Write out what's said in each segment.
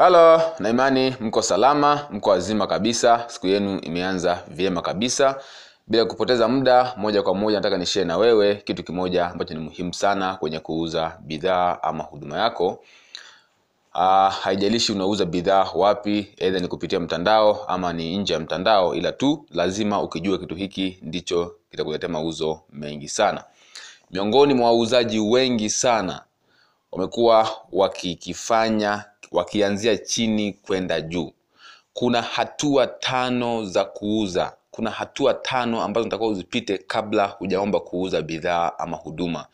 halo na imani mko salama mko wazima kabisa siku yenu imeanza vyema kabisa. Bila kupoteza muda moja kwa moja nataka nishie na wewe kitu kimoja ambacho ni muhimu sana kwenye kuuza bidhaa ama huduma yako. Uh, haijalishi unauza bidhaa wapi aidha ni kupitia mtandao ama ni nje ya mtandao ila tu lazima ukijua kitu hiki ndicho kitakuletea mauzo mengi sana. Miongoni mwa wauzaji wengi sana wamekuwa wakikifanya wakianzia chini kwenda juu. Kuna hatua tano za kuuza. Kuna hatua tano ambazo nitakuwa uzipite kabla hujaomba kuuza bidhaa ama huduma.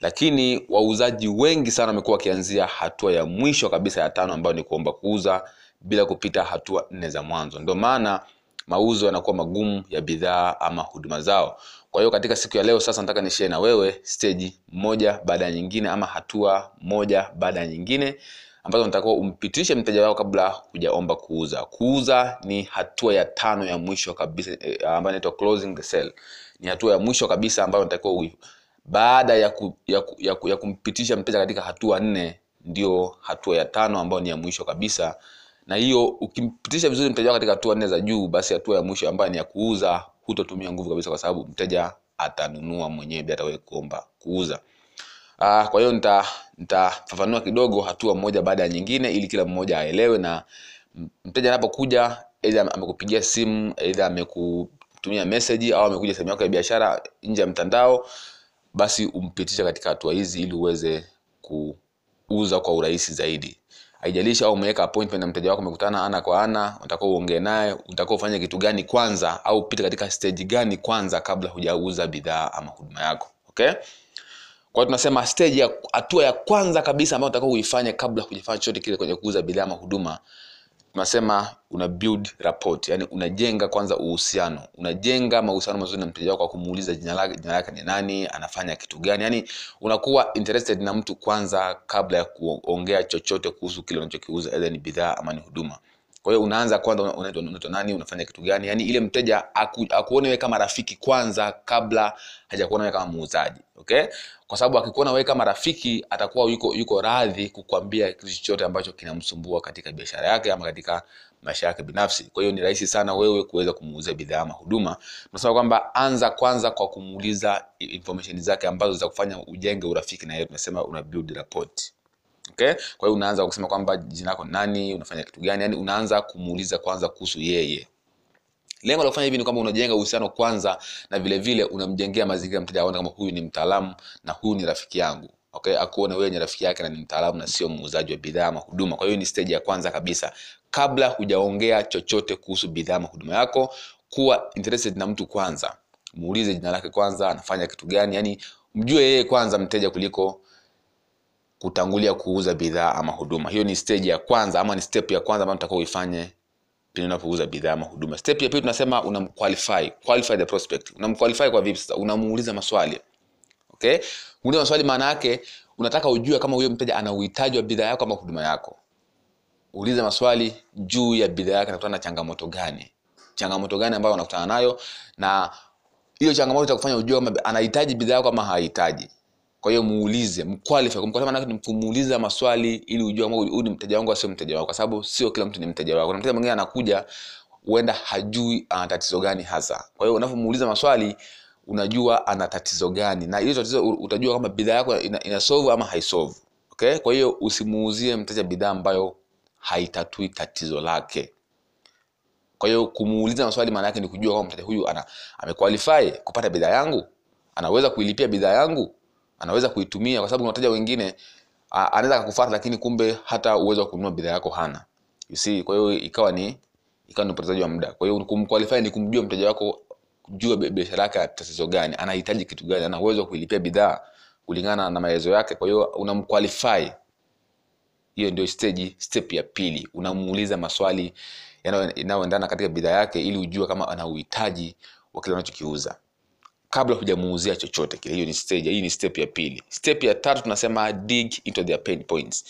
Lakini wauzaji wengi sana wamekuwa wakianzia hatua ya mwisho kabisa ya tano ambayo ni kuomba kuuza bila kupita hatua nne za mwanzo. Ndio maana mauzo yanakuwa magumu ya bidhaa ama huduma zao. Kwa hiyo katika siku ya leo sasa nataka nishie na wewe steji moja baada ya nyingine ama hatua moja baada ya nyingine ambazo unatakiwa umpitishe mteja wako kabla hujaomba kuuza. Kuuza ni hatua ya tano ya mwisho kabisa eh, ambayo inaitwa closing the sale. Ni hatua ya mwisho kabisa ambayo unatakiwa baada ya, ku, ya, ku, ya, ku, ya kumpitisha mteja katika hatua nne ndio hatua ya tano ambayo ni ya mwisho kabisa. Na hiyo ukimpitisha vizuri mteja wako katika hatua nne za juu basi hatua ya mwisho ambayo ni ya kuuza hutotumia nguvu kabisa kwa sababu mteja atanunua mwenyewe bila wewe kuomba kuuza Uh, kwa hiyo nita- nitafafanua kidogo hatua moja baada ya nyingine ili kila mmoja aelewe na mteja anapokuja aidha amekupigia simu aidha amekutumia message au amekuja sehemu yako ya biashara nje ya mtandao basi umpitisha katika hatua hizi ili uweze kuuza kwa urahisi zaidi. Haijalishi au umeweka appointment na mteja wako umekutana ana kwa ana unatakiwa uongee naye unatakiwa ufanye kitu gani kwanza au upite katika stage gani kwanza kabla hujauza bidhaa ama huduma yako okay kwa hiyo tunasema stage ya hatua ya kwanza kabisa ambayo unataka uifanye kabla hujafanya chochote kile kwenye kuuza bidhaa ama huduma tunasema una build rapport yani unajenga kwanza uhusiano. Unajenga mahusiano mazuri na mteja wako kwa kumuuliza jina lake jina lake ni nani anafanya kitu gani. Yani unakuwa interested na mtu kwanza kabla ya kuongea chochote kuhusu kile unachokiuza aidha ni bidhaa ama ni huduma kwa hiyo unaanza kwanza una- unaitwa nani unafanya kitu gani? Yani ile mteja aku, akuone wewe kama rafiki kwanza kabla hajakuona wewe kama muuzaji okay? Kwa sababu akikuona wewe kama rafiki atakuwa yuko yuko radhi kukwambia kitu chochote ambacho kinamsumbua katika biashara yake ama katika maisha yake binafsi. Kwa hiyo ni rahisi sana wewe kuweza kumuuzia bidhaa ama huduma. Tunasema kwamba anza kwanza kwa kumuuliza information zake ambazo za kufanya ujenge urafiki na yeye. Tunasema una build rapport okay? Kwa hiyo unaanza kusema kwamba jina lako ni nani unafanya kitu gani? Yani unaanza kumuuliza kwanza kuhusu yeye. Lengo la kufanya hivi ni kwamba unajenga uhusiano kwanza na vile vile unamjengea mazingira mteja aone kama huyu ni mtaalamu na huyu ni rafiki yangu. Okay? Akuone wewe ni rafiki yake na ni mtaalamu na sio muuzaji wa bidhaa ama huduma. Kwa hiyo ni stage ya kwanza kabisa. Kabla hujaongea chochote kuhusu bidhaa ama huduma yako kuwa interested na mtu kwanza. Muulize jina lake kwanza anafanya kitu gani? Yani mjue yeye kwanza mteja kuliko kutangulia kuuza bidhaa ama huduma. Hiyo ni stage ya kwanza ama ni step ya kwanza ambayo mtakao uifanye pindi unapouza bidhaa ama huduma. Step ya pili tunasema unamqualify qualify the prospect. Unamqualify kwa vipi sasa? Unamuuliza maswali. Okay? Muuliza maswali maana yake unataka ujue kama huyo mteja ana uhitaji wa bidhaa yako ama huduma yako. Uliza maswali juu ya bidhaa yake anakutana na changamoto gani? Changamoto gani ambayo anakutana nayo? Na hiyo changamoto itakufanya ujue kama anahitaji bidhaa yako ama hahitaji kwa hiyo muulize mqualify kumqualify maana ni kumuuliza maswali ili ujue kama huyu ni mteja wangu sio mteja wako kwa sababu sio kila mtu ni mteja wako. Na mteja mwingine anakuja huenda hajui ana tatizo gani hasa. Kwa hiyo unapomuuliza maswali unajua ana tatizo gani. Na hiyo tatizo utajua kama bidhaa yako ina, ina solve ama haisolve okay? Kwa hiyo usimuuzie mteja bidhaa ambayo haitatui tatizo lake. Kwa hiyo kumuuliza maswali maana yake ni kujua kama mteja huyu ana amequalify kupata bidhaa yangu? Anaweza kuilipia bidhaa yangu anaweza kuitumia kwa sababu kuna wateja wengine anaweza kukufuata lakini kumbe hata uwezo wa kununua bidhaa yako hana. You see kwa hiyo ikawa ni ikawa ni upotezaji wa muda. Kwa hiyo kumqualify ni kumjua mteja wako jua biashara yake ana tatizo gani anahitaji kitu gani ana uwezo wa kuilipia bidhaa kulingana na maelezo yake. Kwa hiyo unamqualify. Hiyo ndio stage step ya pili. Unamuuliza maswali yanayo- yanayoendana katika bidhaa yake ili ujue kama ana uhitaji wa kile unachokiuza kabla hujamuuzia chochote kile. Hiyo ni stage hii ni step ya pili. Step ya tatu tunasema dig into their pain points.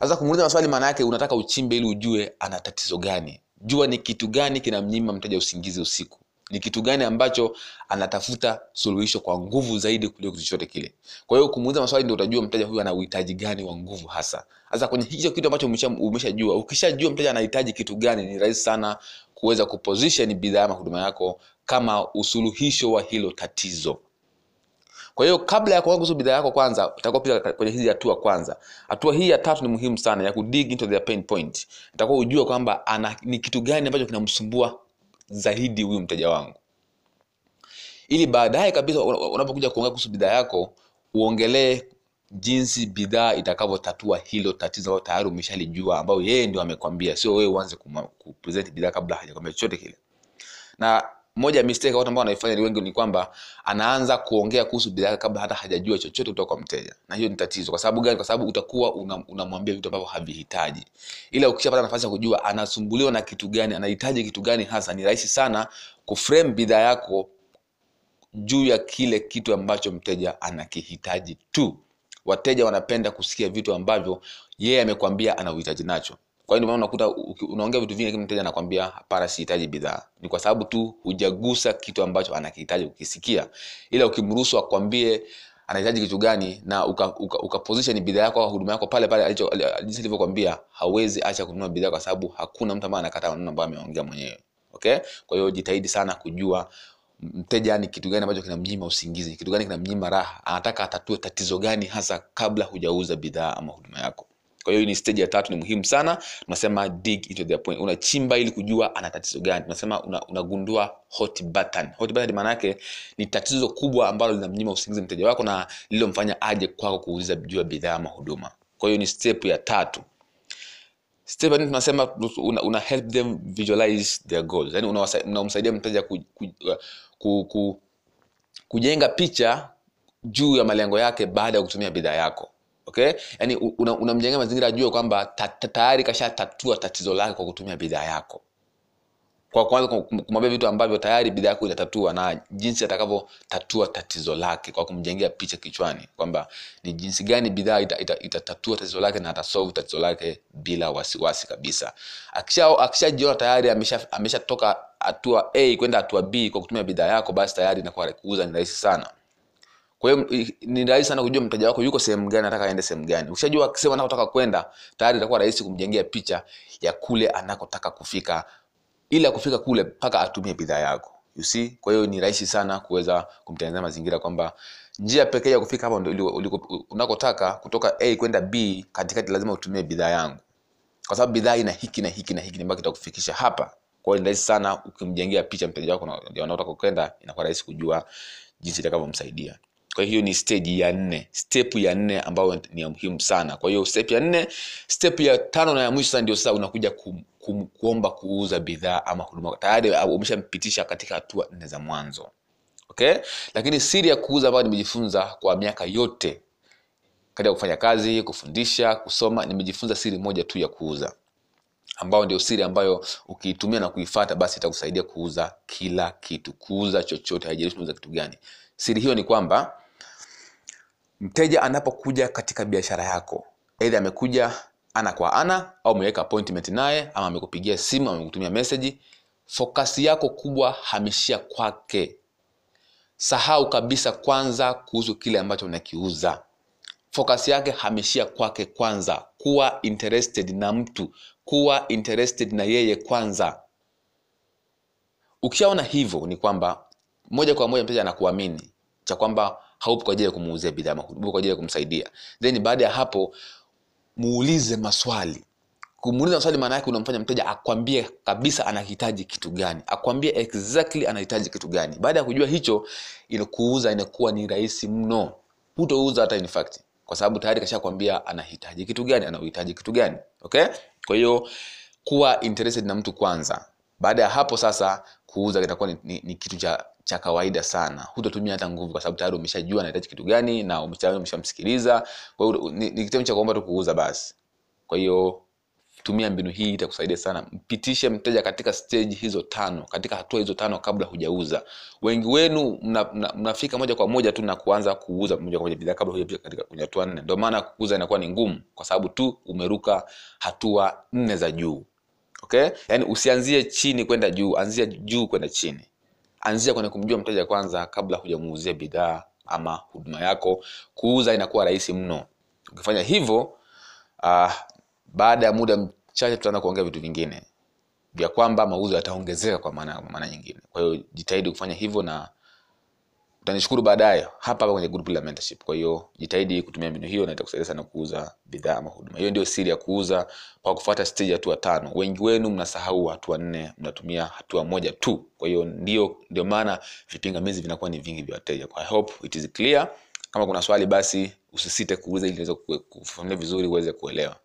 Sasa kumuuliza maswali maana yake unataka uchimbe ili ujue ana tatizo gani. Jua ni kitu gani kinamnyima mteja usingizi usiku ni kitu gani ambacho anatafuta suluhisho kwa nguvu zaidi kuliko kitu chochote kile? Kwa hiyo kumuuliza maswali ndio utajua mteja huyu ana uhitaji gani wa nguvu hasa. Sasa kwenye hicho kitu ambacho umesha- umeshajua. Ukishajua mteja anahitaji kitu gani ni rahisi sana kuweza kuposition bidhaa ama huduma yako kama usuluhisho wa hilo tatizo. Kwa hiyo kabla ya kuanza kuhusu bidhaa yako kwanza utakuwa pita kwenye hizi hatua kwanza. Hatua hii ya tatu ni muhimu sana ya kudig into their pain point. Utakuwa ujue kwamba ana ni kitu gani ambacho kinamsumbua zaidi huyu mteja wangu. Ili baadaye kabisa unapokuja kuongea kuhusu bidhaa yako uongelee jinsi bidhaa itakavyotatua hilo tatizo ambalo tayari umeshalijua ambayo yeye ndio amekwambia sio wewe uanze kupresent bidhaa kabla hajakwambia chochote kile. Na moja ya mistake watu ambao wanaifanya ni wengi ni kwamba anaanza kuongea kuhusu bidhaa kabla hata hajajua chochote kutoka kwa mteja. Na hiyo ni tatizo. Kwa sababu gani? Kwa sababu utakuwa unamwambia una- vitu ambavyo havihitaji. Ila ukishapata nafasi ya kujua anasumbuliwa na kitu gani anahitaji kitu gani hasa ni rahisi sana kuframe bidhaa yako juu ya kile kitu ambacho mteja anakihitaji tu. Wateja wanapenda kusikia vitu ambavyo yeye amekwambia ana uhitaji nacho kwa hiyo maana unakuta unaongea vitu vingi lakini mteja anakwambia hapana sihitaji bidhaa. Ni kwa sababu tu hujagusa kitu ambacho anakihitaji ukisikia ila ukimruhusu akwambie anahitaji kitu gani na ukaposition uka, uka bidhaa yako au huduma yako pale pale jinsi alivyokwambia hawezi acha kununua bidhaa kwa sababu hakuna mtu ambaye anakataa maneno ambayo ameongea mwenyewe. Okay? Kwa hiyo jitahidi sana kujua mteja ni kitu gani ambacho kinamnyima usingizi kitu gani kinamnyima raha anataka atatue tatizo gani hasa kabla hujauza bidhaa ama huduma yako kwa hiyo ni stage ya tatu ni muhimu sana. Tunasema dig into the point. Unachimba ili kujua ana tatizo gani. Tunasema una, unagundua hot button. Hot button maana yake ni tatizo kubwa ambalo linamnyima usingizi mteja wako na lililomfanya aje kwako kuuliza juu ya bidhaa ama huduma. Kwa hiyo ni step ya tatu. Step ni tunasema una, una help them visualize their goals. Yani unamsaidia mteja ku, ku, ku, ku, kujenga picha juu ya malengo yake baada ya kutumia bidhaa yako okay? Yani unamjengea una mazingira ajue kwamba ta, ta, tayari kashatatua tatizo lake kwa kutumia bidhaa yako. Kwa kwanza kumwambia vitu ambavyo tayari bidhaa yako itatatua na jinsi atakavyotatua tatizo lake kwa kumjengea picha kichwani kwamba ni jinsi gani bidhaa itatatua ita, ita ita tatizo lake na atasolve tatizo lake bila wasiwasi wasi kabisa. Akisha akishajiona tayari amesha ameshatoka hatua a kwenda hatua b kwa kutumia bidhaa yako basi tayari inakuwa kuuza ni rahisi sana kwa hiyo ni rahisi sana kujua mteja wako yuko sehemu gani nataka aende sehemu gani. Ukishajua sehemu anakotaka kwenda tayari itakuwa rahisi kumjengea picha ya kule anakotaka kufika. Ili kufika kule mpaka atumie bidhaa yako you see? Kwa hiyo ni rahisi sana kuweza kumtengenezea mazingira kwamba njia pekee ya kufika hapo unakotaka kutoka a kwenda b katikati lazima utumie bidhaa yangu. Kwa sababu bidhaa ina hiki na hiki na hiki ambayo kitakufikisha hapa. Kwa hiyo ni rahisi sana ukimjengea picha mteja wako anaotaka kwenda inakuwa rahisi kujua jinsi itakavyomsaidia kwa hiyo ni stage ya nne. Step ya nne ambayo ni ya muhimu sana. Kwa hiyo step ya nne step ya tano na ya mwisho sasa ndio sasa unakuja ku, ku, kuomba kuuza bidhaa ama huduma tayari umeshampitisha katika hatua nne za mwanzo. Okay? Lakini siri ya kuuza ambayo nimejifunza kwa miaka yote katika kufanya kazi kufundisha kusoma nimejifunza siri moja tu ya kuuza. Ambayo ndio siri ambayo ukiitumia na kuifata basi itakusaidia kuuza kila kitu. Kuuza chochote haijalishi unauza kitu gani. Siri hiyo ni kwamba mteja anapokuja katika biashara yako aidha amekuja ana kwa ana au umeweka appointment naye ama amekupigia simu ama amekutumia message, fokasi yako kubwa hamishia kwake. Sahau kabisa kwanza kuhusu kile ambacho unakiuza. Fokasi yake hamishia kwake kwanza. Kuwa interested na mtu. Kuwa interested na yeye kwanza. Ukishaona hivyo ni kwamba moja kwa moja mteja anakuamini cha kwamba haupo kwa ajili ya kumuuzia bidhaa kwa ajili ya kumsaidia. Then baada ya hapo muulize maswali. Kumuuliza maswali maana yake unamfanya mteja akwambie kabisa anahitaji kitu gani akwambie exactly anahitaji kitu gani. Baada ya kujua hicho kuuza inakuwa ni rahisi mno. Hutouza hata in fact kwa sababu tayari kashakwambia anahitaji kitu gani anauhitaji kitu gani. Okay? Kwa hiyo kuwa interested na mtu kwanza. Baada ya hapo sasa kuuza kitakuwa ni, ni, ni kitu cha cha kawaida sana. Hutotumia hata nguvu kwa sababu tayari umeshajua anahitaji kitu gani na umesha- umeshamsikiliza. Kwa hiyo ni, ni kitendo cha kuomba tu kuuza basi. Kwa hiyo tumia mbinu hii itakusaidia sana. Mpitishe mteja katika stage hizo tano katika hatua hizo tano kabla hujauza. Wengi wenu mnafika mna, mna moja kwa moja tu na kuanza kuuza moja kwa moja bidhaa kabla hujafika katika hatua nne. Ndio maana kuuza inakuwa ni ngumu kwa sababu tu umeruka hatua nne za juu okay? Yaani usianzie chini kwenda juu anzia juu kwenda chini. Anzia kwenye kumjua mteja kwanza kabla hujamuuzia bidhaa ama huduma yako. Kuuza inakuwa rahisi mno. Ukifanya hivyo uh, baada ya muda mchache tutaanza kuongea vitu vingine. Vya kwamba mauzo yataongezeka kwa maana maana nyingine. Kwa hiyo jitahidi kufanya hivyo na utanishukuru baadaye. Hapa hapa kwenye group la mentorship. Kwa hiyo jitahidi kutumia mbinu hiyo na itakusaidia sana kuuza bidhaa ama huduma. Hiyo ndio siri ya kuuza kwa kufuata stage hatua tano. Wengi wenu mnasahau hatua nne mnatumia hatua moja tu. Kwa hiyo ndio ndio maana vipingamizi vinakuwa ni vingi vya wateja. I hope it is clear. Kama kuna swali basi usisite kuuliza ili niweze kufafanulia vizuri uweze kuelewa